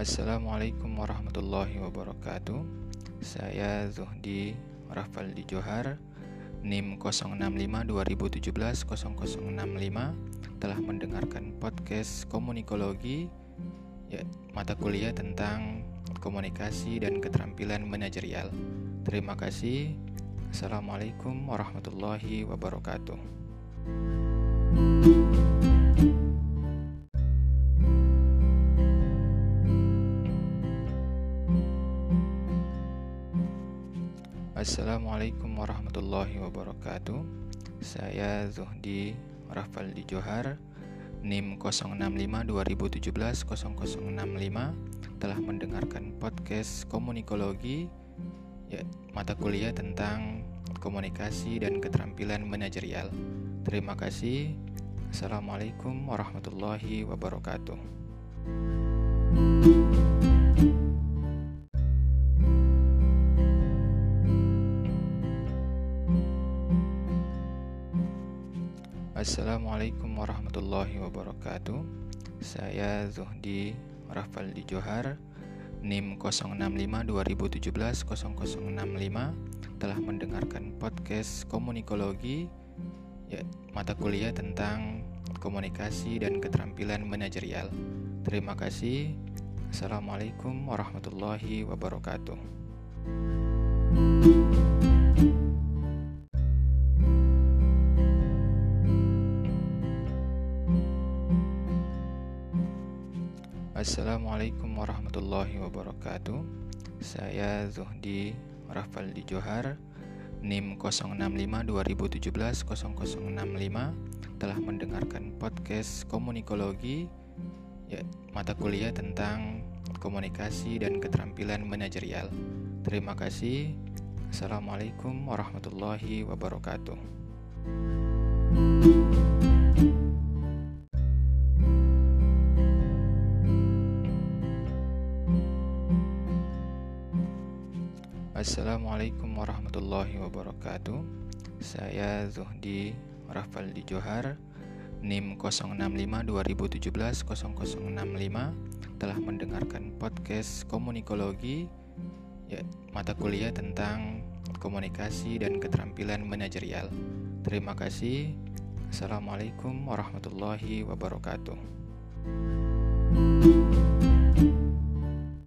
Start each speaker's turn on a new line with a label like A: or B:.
A: Assalamualaikum warahmatullahi wabarakatuh. Saya Zuhdi Rafaldi Johar NIM 065-2017-0065 Telah mendengarkan podcast komunikologi ya, Mata kuliah tentang komunikasi dan keterampilan manajerial. Terima kasih. Assalamualaikum warahmatullahi wabarakatuh Assalamualaikum warahmatullahi wabarakatuh. Saya Zuhdi Rafaldi Johar NIM 065-2017-0065 Telah mendengarkan podcast komunikologi ya, Mata kuliah tentang komunikasi dan keterampilan manajerial. Terima kasih. Assalamualaikum warahmatullahi wabarakatuh Assalamualaikum warahmatullahi wabarakatuh. Saya Zuhdi Rafaldi Johar NIM 065-2017-0065 Telah mendengarkan podcast komunikologi ya, Mata kuliah tentang komunikasi dan keterampilan manajerial. Terima kasih. Assalamualaikum warahmatullahi wabarakatuh Assalamualaikum warahmatullahi wabarakatuh. Saya Zuhdi Rafaldi Johar NIM 065-2017-0065 Telah mendengarkan podcast komunikologi ya, Mata kuliah tentang komunikasi dan keterampilan manajerial. Terima kasih. Assalamualaikum warahmatullahi wabarakatuh Assalamualaikum warahmatullahi wabarakatuh. Saya Zuhdi Rafaldi Johar NIM 065-2017-0065 Telah mendengarkan podcast komunikologi ya, Mata kuliah tentang komunikasi dan keterampilan manajerial. Terima kasih. Assalamualaikum warahmatullahi wabarakatuh